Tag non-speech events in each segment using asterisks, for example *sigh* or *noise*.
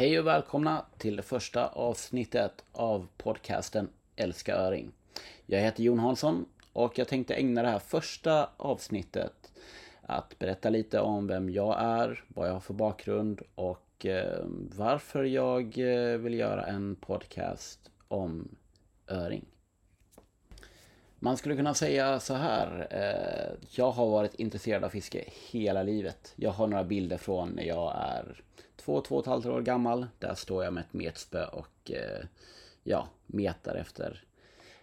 Hej och välkomna till det första avsnittet av podcasten Älska Öring. Jag heter Jon Hansson och jag tänkte ägna det här första avsnittet att berätta lite om vem jag är, vad jag har för bakgrund och eh, varför jag eh, vill göra en podcast om öring. Man skulle kunna säga så här. Eh, jag har varit intresserad av fiske hela livet. Jag har några bilder från när jag är två, två och ett halvt år gammal. Där står jag med ett metspö och eh, ja, metar efter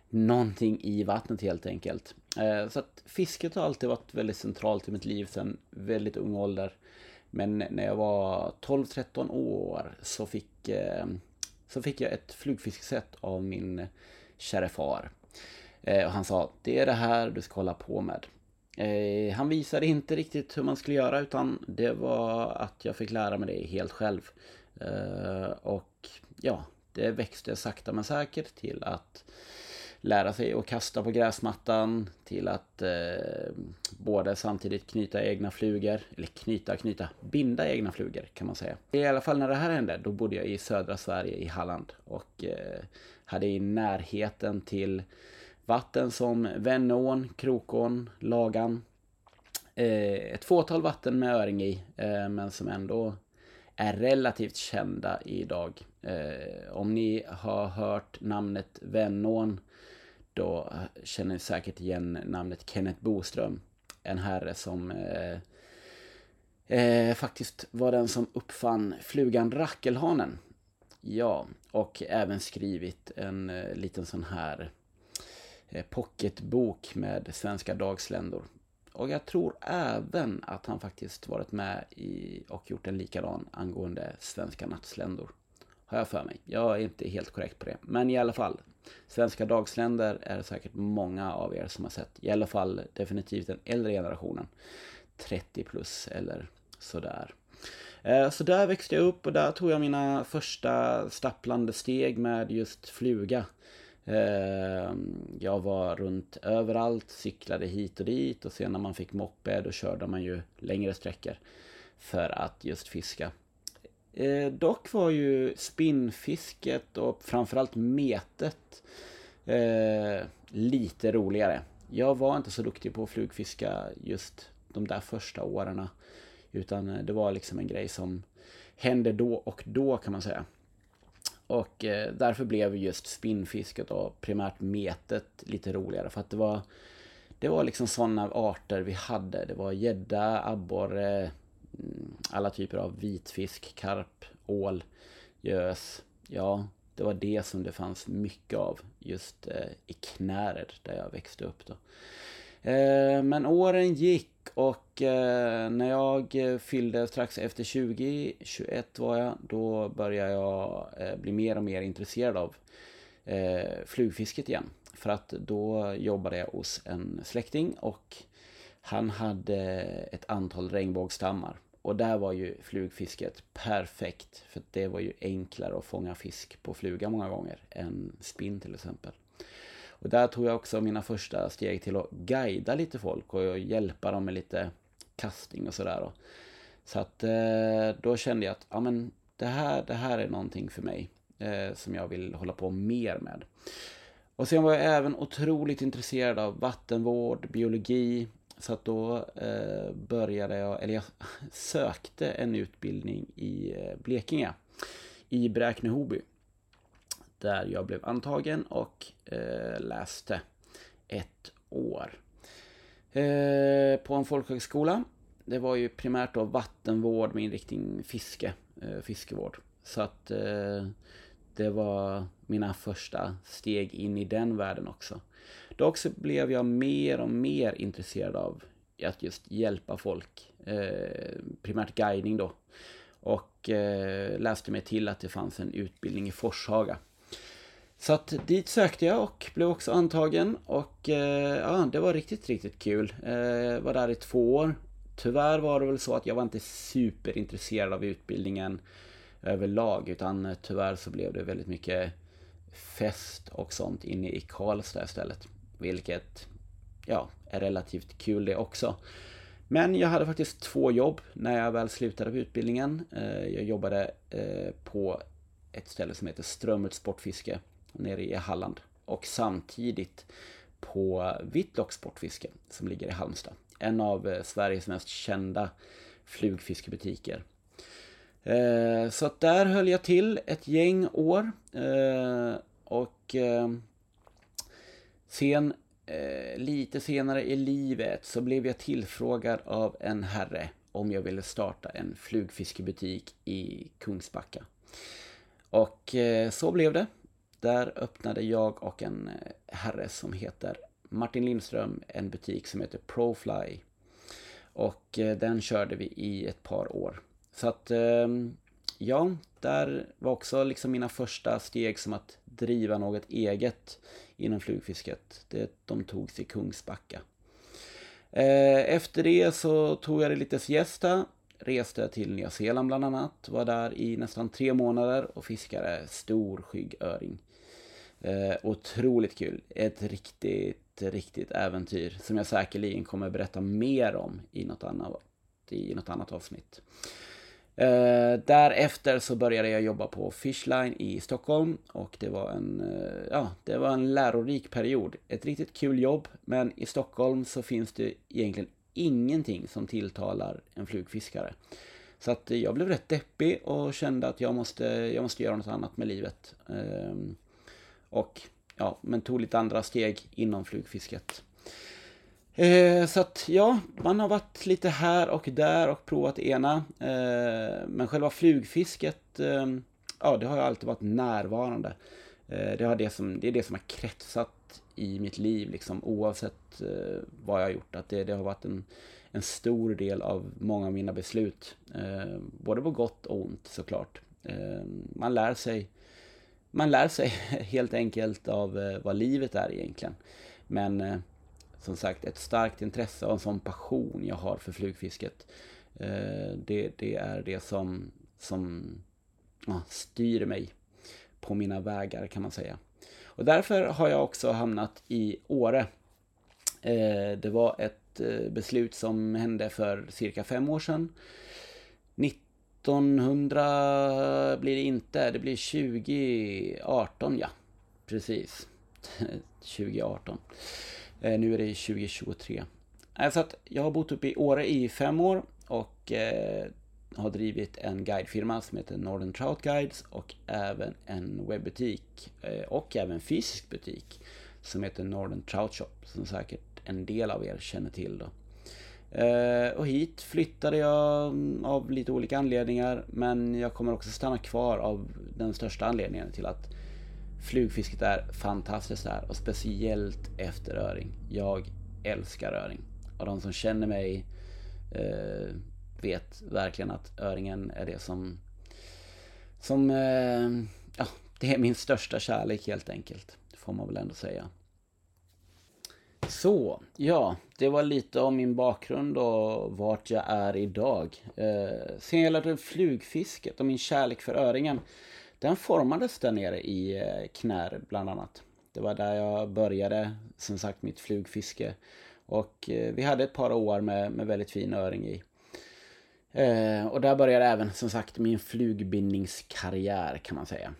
någonting i vattnet helt enkelt. Eh, så att fisket har alltid varit väldigt centralt i mitt liv sedan väldigt ung ålder. Men när jag var 12-13 år så fick, eh, så fick jag ett flugfiskesätt av min käre far. Eh, och han sa, det är det här du ska hålla på med. Eh, han visade inte riktigt hur man skulle göra utan det var att jag fick lära mig det helt själv. Eh, och ja, det växte sakta men säkert till att lära sig att kasta på gräsmattan till att eh, både samtidigt knyta egna flugor, eller knyta, knyta, binda egna flugor kan man säga. I alla fall när det här hände, då bodde jag i södra Sverige i Halland och eh, hade i närheten till Vatten som Vännån, Krokån, Lagan. Eh, ett fåtal vatten med öring i, eh, men som ändå är relativt kända idag. Eh, om ni har hört namnet Vännån, då känner ni säkert igen namnet Kenneth Boström. En herre som eh, eh, faktiskt var den som uppfann flugan rackelhanen. Ja, och även skrivit en eh, liten sån här Eh, Eh, pocketbok med svenska dagsländor. Och jag tror även att han faktiskt varit med i och gjort en likadan angående svenska nattsländor. Har jag för mig. Jag är inte helt korrekt på det. Men i alla fall. Svenska dagsländer är det säkert många av er som har sett. I alla fall definitivt den äldre generationen. 30 plus eller sådär. Eh, så där växte jag upp och där tog jag mina första stapplande steg med just fluga. Eh, jag var runt överallt, cyklade hit och dit och sen när man fick moppe då körde man ju längre sträckor för att just fiska. Eh, dock var ju spinnfisket och framförallt metet eh, lite roligare. Jag var inte så duktig på att flugfiska just de där första åren. Utan det var liksom en grej som hände då och då kan man säga. Och eh, därför blev just spinnfisket och primärt metet lite roligare för att det var det var liksom sådana arter vi hade. Det var gädda, abborre, mm, alla typer av vitfisk, karp, ål, gös. Ja, det var det som det fanns mycket av just eh, i Knäred där jag växte upp då. Eh, men åren gick och eh, när jag fyllde strax efter 20, 21 var jag, då började jag eh, bli mer och mer intresserad av flugfisket igen. För att då jobbade jag hos en släkting och han hade ett antal regnbågsstammar. Och där var ju flugfisket perfekt. För det var ju enklare att fånga fisk på fluga många gånger än spinn till exempel. Och där tog jag också mina första steg till att guida lite folk och hjälpa dem med lite casting och sådär. Så att eh, då kände jag att ja, men det, här, det här är någonting för mig eh, som jag vill hålla på mer med. Och sen var jag även otroligt intresserad av vattenvård, biologi. Så att då eh, började jag, eller jag *laughs* sökte en utbildning i eh, Blekinge. I Bräkne-Hoby där jag blev antagen och eh, läste ett år. Eh, på en folkhögskola. Det var ju primärt då vattenvård med inriktning fiske, eh, fiskevård. Så att eh, det var mina första steg in i den världen också. Dock så blev jag mer och mer intresserad av att just hjälpa folk. Eh, primärt guidning då. Och eh, läste mig till att det fanns en utbildning i Forshaga så att dit sökte jag och blev också antagen och eh, ja, det var riktigt, riktigt kul. Eh, var där i två år. Tyvärr var det väl så att jag var inte superintresserad av utbildningen överlag utan eh, tyvärr så blev det väldigt mycket fest och sånt inne i Karlstad istället. Vilket, ja, är relativt kul det också. Men jag hade faktiskt två jobb när jag väl slutade på utbildningen. Eh, jag jobbade eh, på ett ställe som heter Strömmet Sportfiske nere i Halland. Och samtidigt på Whitlock Sportfiske som ligger i Halmstad. En av eh, Sveriges mest kända flugfiskebutiker. Eh, så att där höll jag till ett gäng år. Eh, och sen, lite senare i livet så blev jag tillfrågad av en herre om jag ville starta en flugfiskebutik i Kungsbacka. Och så blev det. Där öppnade jag och en eh, herre som heter Martin Lindström en butik som heter Profly. Och eh, den körde vi i ett par år. Så att, ehm, ja, där var också liksom mina första steg som att driva något eget inom flugfisket. Det, de togs i Kungsbacka. Eh, efter det så tog jag det lite siesta, reste till Nya Zeeland bland annat, var där i nästan tre månader och fiskade stor skyggöring. Eh, otroligt kul, ett riktigt, riktigt äventyr som jag säkerligen kommer berätta mer om i något annat, i något annat avsnitt. Eh, därefter så började jag jobba på Fishline i Stockholm och det var en, eh, ja, det var en lärorik period. Ett riktigt kul jobb, men i Stockholm så finns det egentligen ingenting som tilltalar en flugfiskare. Så att jag blev rätt deppig och kände att jag måste, jag måste göra något annat med livet. Eh, och ja, men tog lite andra steg inom flugfisket. Eh, så att ja, man har varit lite här och där och provat det ena. Eh, men själva flugfisket, eh, ja det har ju alltid varit närvarande. Eh, det, har det, som, det är det som har kretsat i mitt liv liksom oavsett eh, vad jag har gjort. Att det, det har varit en, en stor del av många av mina beslut. Eh, både på gott och ont såklart. Eh, man lär sig man lär sig *laughs* helt enkelt av eh, vad livet är egentligen. Men eh, som sagt ett starkt intresse och en sån passion jag har för flugfisket. Eh, det, det är det som, som ja, styr mig på mina vägar kan man säga. Och därför har jag också hamnat i Åre. Det var ett beslut som hände för cirka fem år sedan. 1900 blir det inte, det blir 2018 ja. Precis. *laughs* 2018. Eh, nu är det 2023. Så att jag har bott uppe i Åre i fem år och eh, har drivit en guidefirma som heter Northern Trout Guides och även en webbutik eh, och även fysisk butik som heter Northern Trout Shop som säkert en del av er känner till. Då. Eh, och hit flyttade jag mm, av lite olika anledningar men jag kommer också stanna kvar av den största anledningen till att Flugfisket är fantastiskt här och speciellt efter öring. Jag älskar öring. Och de som känner mig eh, vet verkligen att öringen är det som... Som... Eh, ja, det är min största kärlek helt enkelt. Det får man väl ändå säga. Så, ja, det var lite om min bakgrund och vart jag är idag. Eh, sen gäller det flugfisket och min kärlek för öringen den formades där nere i eh, Knär bland annat. Det var där jag började, som sagt, mitt flugfiske. Och eh, vi hade ett par år med, med väldigt fin öring i. Eh, och där började även, som sagt, min flugbindningskarriär kan man säga.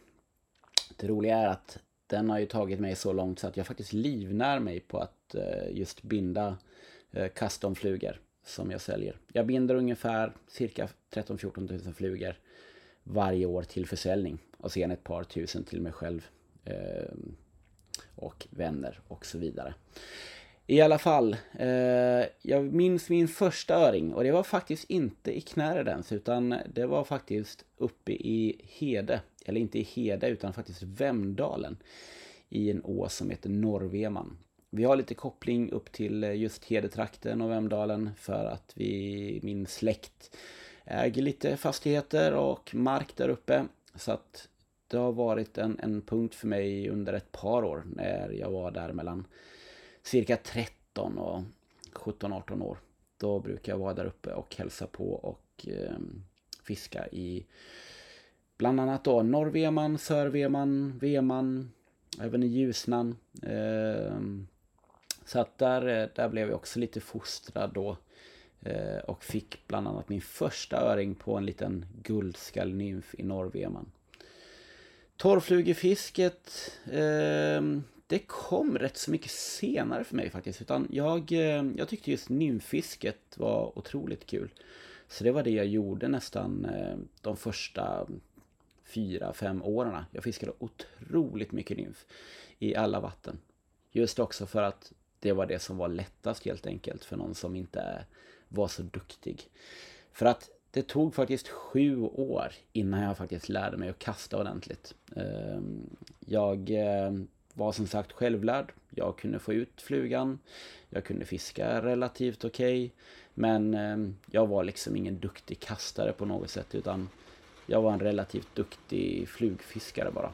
Det roliga är att den har ju tagit mig så långt så att jag faktiskt livnär mig på att Eh, just binda eh, customflugor som jag säljer. Jag binder ungefär cirka 13-14 000 flugor varje år till försäljning och sen ett par tusen till mig själv eh, och vänner och så vidare. I alla fall, jag minns min första öring och det var faktiskt inte i Knäredens utan det var faktiskt uppe i Hede, eller inte i Hede utan faktiskt Vemdalen i en å som heter Norrveman. Vi har lite koppling upp till eh, just Hedetrakten och Vemdalen för att vi, min släkt äger lite fastigheter och mark där uppe. Så att det har varit en, en punkt för mig under ett par år när jag var där mellan cirka 13 och 17-18 år. Då brukar jag vara där uppe och hälsa på och eh, fiska i bland annat då Norrveman, Sörveman, Veman, även i Ljusnan. Eh, så att där, eh, där blev jag också lite fostrad då eh, och fick bland annat min första öring på en liten guldskallnymf i Norrveman. Torrflugefisket, eh, det kom rätt så mycket senare för mig faktiskt. Utan jag, eh, jag tyckte just nymfisket var otroligt kul. Så det var det jag gjorde nästan de första fyra, fem åren. Jag fiskade otroligt mycket nymf i alla vatten. Just också för att det var det som var lättast helt enkelt för någon som inte var så duktig. För att det tog faktiskt sju år innan jag faktiskt lärde mig att kasta ordentligt. Ehm, jag eh, var som sagt självlärd. Jag kunde få ut flugan. Jag kunde fiska relativt okej. Okay, men ehm, jag var liksom ingen duktig kastare på något sätt utan jag var en relativt duktig flugfiskare bara.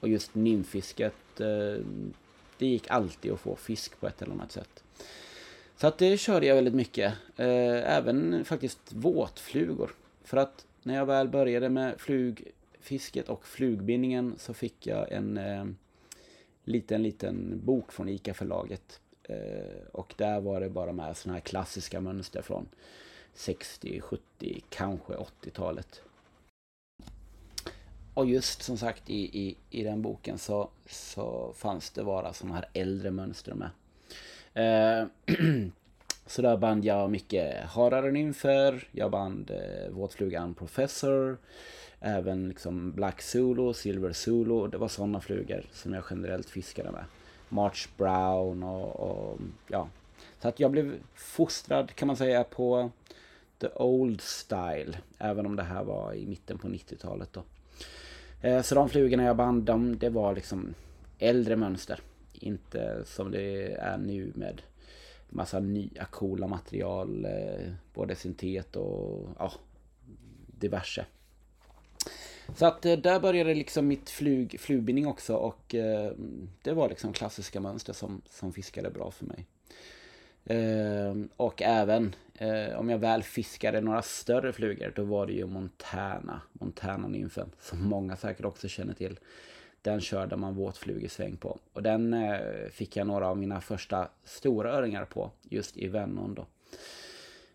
Och just nymfisket, ehm, det gick alltid att få fisk på ett eller annat sätt. Så att det körde jag väldigt mycket. Eh, även faktiskt våtflugor. För att när jag väl började med flugfisket och flugbindningen så fick jag en eh, liten, liten bok från ICA-förlaget. Eh, och där var det bara med sådana här klassiska mönster från 60, 70, kanske 80-talet. Och just som sagt i, i, i den boken så, så fanns det bara sådana här äldre mönster med. Eh, *clears throat* så där band jag mycket hararen inför. Jag band eh, våtflugan Professor. Även liksom Black Zulu, Silver Zulu. Det var sådana flugor som jag generellt fiskade med. March Brown och, och ja. Så att jag blev fostrad kan man säga på the old style. Även om det här var i mitten på 90-talet då. Eh, så de flugorna jag band, de, det var liksom äldre mönster. Inte som det är nu med massa nya coola material. Eh, både syntet och ja, diverse. Så att eh, där började liksom mitt flug, flugbindning också och det var liksom klassiska mönster som, som fiskade bra för mig. Ehm, och även eh, om jag väl fiskade några större flugor då var det ju Montana, Montana-nymfen som många säkert också känner till. Den körde man våtflugesväng på. Och den eh, fick jag några av mina första stora öringar på just i Vennon då.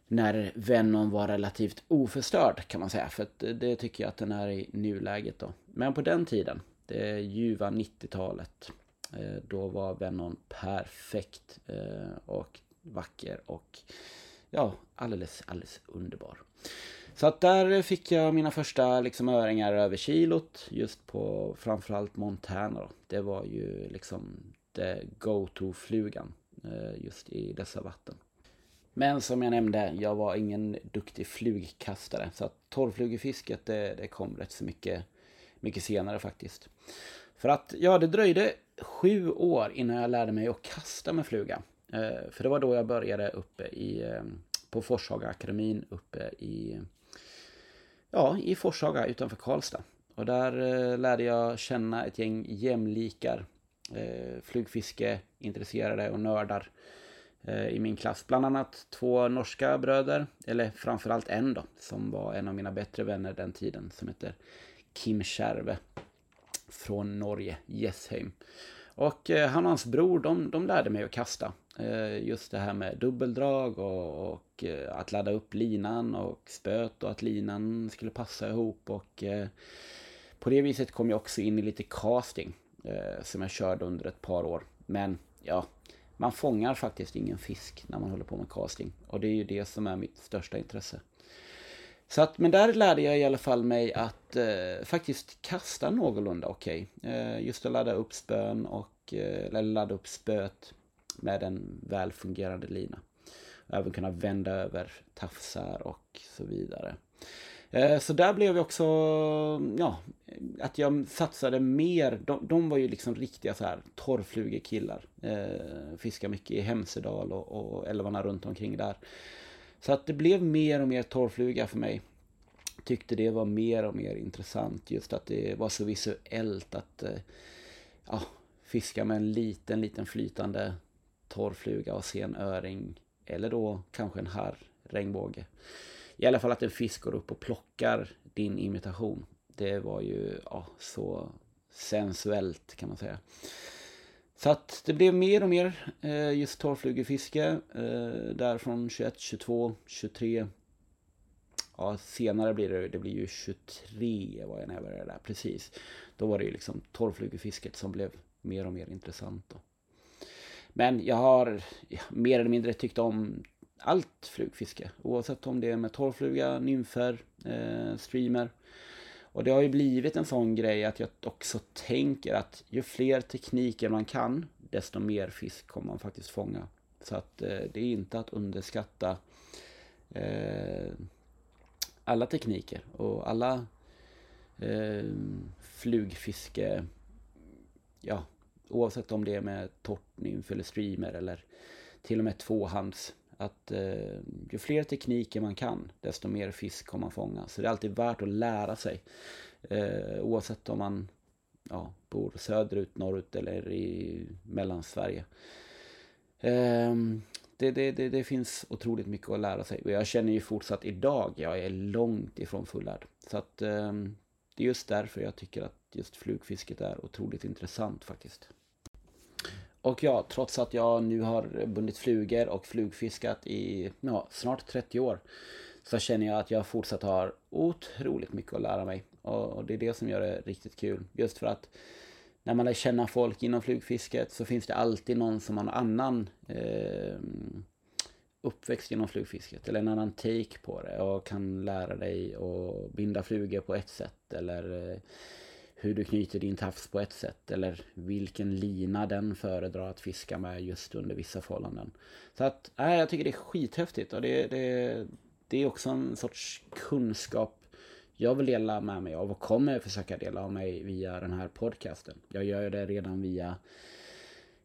När Vennon var relativt oförstörd kan man säga. För det, eh, det tycker jag att den är i nuläget då. Men på den tiden, det ljuva 90-talet. Eh, då var Vennon perfekt eh, och vacker och ja, alldeles, alldeles underbar. Så att där fick jag mina första liksom öringar över kilot just på framförallt Montana. Då. Det var ju liksom the go-to-flugan eh, just i dessa vatten. Men som jag nämnde, jag var ingen duktig flugkastare. Så att torrflugefisket det, det kom rätt så mycket, mycket senare faktiskt. För att, ja det dröjde sju år innan jag lärde mig att kasta med fluga. Eh, för det var då jag började uppe i, eh, på Forshaga akademin uppe i ja, i Forshaga utanför Karlstad. Och där eh, lärde jag känna ett gäng jämlikar, eh, flugfiske, intresserade och nördar i min klass. Bland annat två norska bröder, eller framförallt en då, som var en av mina bättre vänner den tiden, som heter Kim Kärve från Norge, Jessheim. Och han och hans bror, de, de lärde mig att kasta. Eh, just det här med dubbeldrag och, och eh, att ladda upp linan och spöt och att linan skulle passa ihop. Och eh, på det viset kom jag också in i lite casting som jag körde under ett par år. Men ja, man fångar faktiskt ingen fisk när man håller på med casting. Och det är ju det som är mitt största intresse. Så att, men där lärde jag i alla fall mig att eh, faktiskt kasta någorlunda okej. Okay. Eh, just att ladda upp spön och eh, eller ladda upp spöet med en väl fungerande lina. Även kunna vända över tafsar och så vidare. Eh, så där blev jag också, ja, att jag satsade mer. De, de var ju liksom riktiga så här torrflugekillar. Eh, fiskade mycket i Hemsedal och, och älvarna runt omkring där. Så att det blev mer och mer torrfluga för mig. Tyckte det var mer och mer intressant just att det var så visuellt att eh, ja, fiska med en liten, liten flytande torrfluga och se en öring eller då kanske en harr, regnbåge. I alla fall att en fisk går upp och plockar din imitation. Det var ju ja, så sensuellt kan man säga. Så att det blev mer och mer eh, just torrflugefiske. Eh, där från 21, 22, 23. Ja, senare blir det, det blir ju 23 var jag när jag började där, precis. Då var det ju liksom torrflugefisket som blev mer och mer intressant. Då. Men jag har mer eller mindre tyckt om allt flugfiske. Oavsett om det är med torrfluga, nymfer, eh, streamer. Och det har ju blivit en sån grej att jag också tänker att ju fler tekniker man kan, desto mer fisk kommer man faktiskt fånga. Så att eh, det är inte att underskatta eh, alla tekniker och alla eh, flugfiske, ja, oavsett om det är med torrt nymf eller streamer eller till och med tvåhands att eh, ju fler tekniker man kan, desto mer fisk kommer man fånga. Så det är alltid värt att lära sig. Eh, oavsett om man ja, bor söderut, norrut eller i Mellansverige. Eh, det, det, det, det, finns otroligt mycket att lära sig. Och jag känner ju fortsatt idag, jag är långt ifrån fullärd. Så att eh, det är just därför jag tycker att just flugfisket är otroligt intressant faktiskt. Och ja, trots att jag nu har bundit flugor och flugfiskat i ja, snart 30 år så känner jag att jag fortsatt har otroligt mycket att lära mig. Och det är det som gör det riktigt kul. Just för att när man lär känna folk inom flugfisket så finns det alltid någon som har en annan eh, uppväxt inom flugfisket eller en annan take på det och kan lära dig att binda flugor på ett sätt eller eh, hur du knyter din tafs på ett sätt eller vilken lina den föredrar att fiska med just under vissa förhållanden. Så att, nej, jag tycker det är skithäftigt och det, det, det är också en sorts kunskap jag vill dela med mig av och kommer försöka dela av mig via den här podcasten. Jag gör det redan via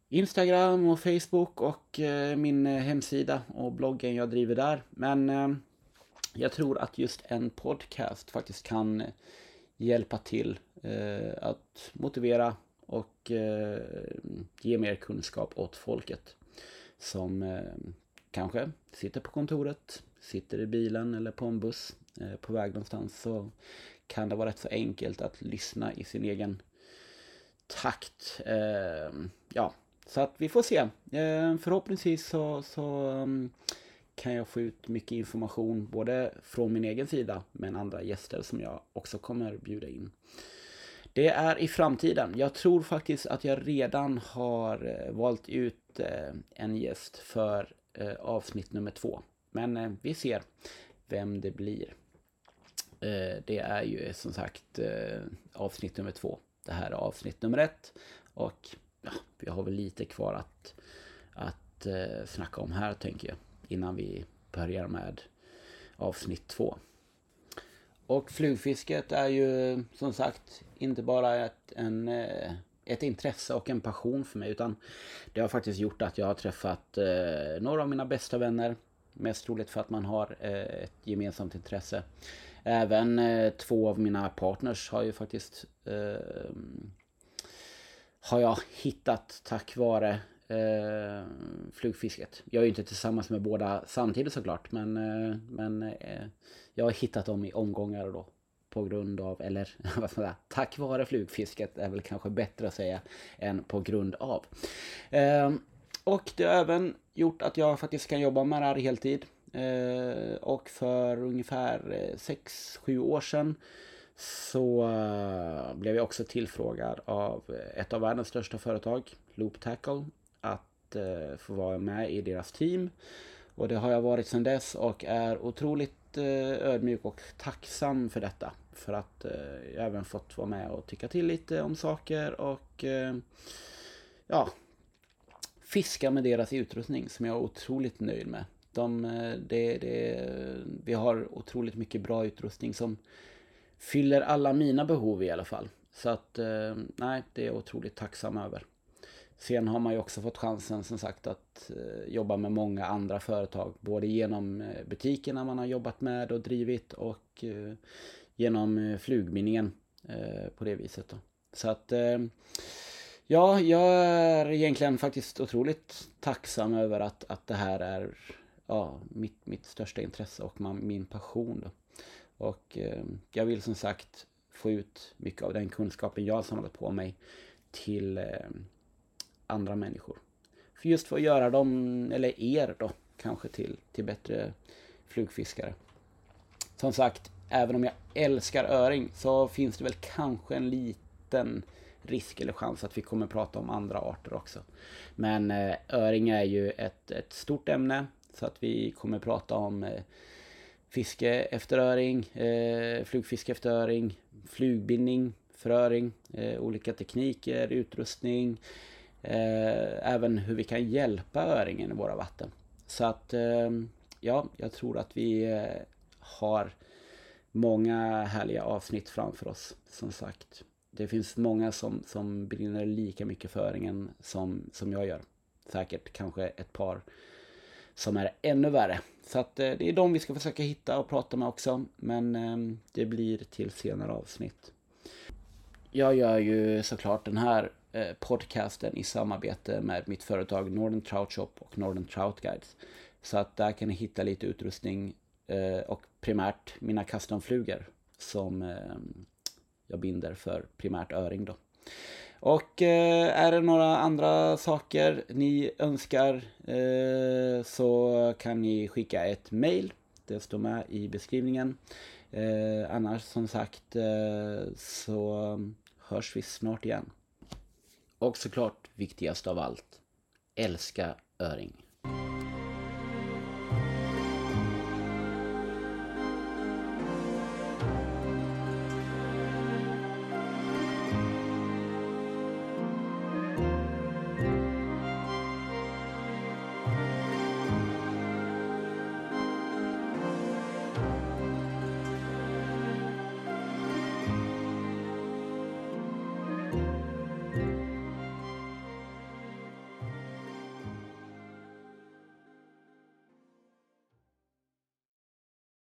Instagram och Facebook och eh, min hemsida och bloggen jag driver där. Men eh, jag tror att just en podcast faktiskt kan hjälpa till eh, att motivera och eh, ge mer kunskap åt folket. Som eh, kanske sitter på kontoret, sitter i bilen eller på en buss eh, på väg någonstans. Så kan det vara rätt så enkelt att lyssna i sin egen takt. Eh, ja, så att vi får se. Eh, förhoppningsvis så, så um, kan jag få ut mycket information både från min egen sida men andra gäster som jag också kommer bjuda in. Det är i framtiden. Jag tror faktiskt att jag redan har eh, valt ut eh, en gäst för eh, avsnitt nummer två. Men vi ser vem det blir. Det är ju som sagt avsnitt nummer två. Det här är avsnitt nummer ett. Och ja, vi har väl lite kvar att, att snacka om här tänker jag innan vi börjar med avsnitt två. Och flugfisket är ju som sagt inte bara ett, en, eh, ett intresse och en passion för mig utan det har faktiskt gjort att jag har träffat eh, några av mina bästa vänner. Mest troligt för att man har eh, ett gemensamt intresse. Även eh, två av mina partners har ju faktiskt eh, har jag hittat tack vare eh, flugfisket. Jag är ju inte tillsammans med båda samtidigt såklart men, eh, men eh, jag har hittat dem i omgångar då. På grund av, eller *laughs* vad ska man säga, tack vare flugfisket är väl kanske bättre att säga än på grund av. Eh, och det har även gjort att jag faktiskt kan jobba med det här heltid. Eh, och för ungefär eh, 6-7 år sedan så eh, blev jag också tillfrågad av eh, ett av världens största företag, Loop Tackle, att eh, få vara med i deras team. Och det har jag varit sedan dess och är otroligt eh, ödmjuk och tacksam för detta. För att eh, jag även fått vara med och tycka till lite om saker och eh, ja, fiska med deras utrustning som jag är otroligt nöjd med. De, det, det, vi har otroligt mycket bra utrustning som fyller alla mina behov i alla fall. Så att, nej, det är jag otroligt tacksam över. Sen har man ju också fått chansen som sagt att eh, jobba med många andra företag. Både genom eh, butikerna man har jobbat med och drivit och eh, genom flugminningen på det viset. Då. Så att ja, jag är egentligen faktiskt otroligt tacksam över att, att det här är ja, mitt, mitt största intresse och man, min passion. Då. Och jag vill som sagt få ut mycket av den kunskapen jag har samlat på mig till, andra människor. För just för att göra dem, eller er då, kanske till, till bättre flugfiskare. Som sagt, även om jag älskar öring så finns det väl kanske en liten risk eller chans att vi kommer prata om andra arter också. Men eh, öring är ju ett, ett stort ämne så att vi kommer prata om eh, fiske efter öring, eh, flugfiske efter öring, flugbindning för öring, eh, olika tekniker, utrustning, eh, även hur vi kan hjälpa öringen i våra vatten. Så att eh, ja, jag tror att vi eh, har många härliga avsnitt framför oss, som sagt. Det finns många som, som brinner lika mycket för öringen som, som jag gör. Säkert kanske ett par som är ännu värre. Så att eh, det är de vi ska försöka hitta och prata med också. Men ehm, det blir till senare avsnitt. Jag gör ju såklart den här Eh, podcasten i samarbete med mitt företag Northern Trout Shop och Northern Trout Guides. Så att där kan ni hitta lite utrustning eh, och primärt mina customflugor som eh, jag binder för primärt öring då. Och är det några andra saker ni önskar så kan ni skicka ett mail. Det står med i beskrivningen. Annars som sagt så hörs vi snart igen. Och såklart viktigast av allt. Älska öring.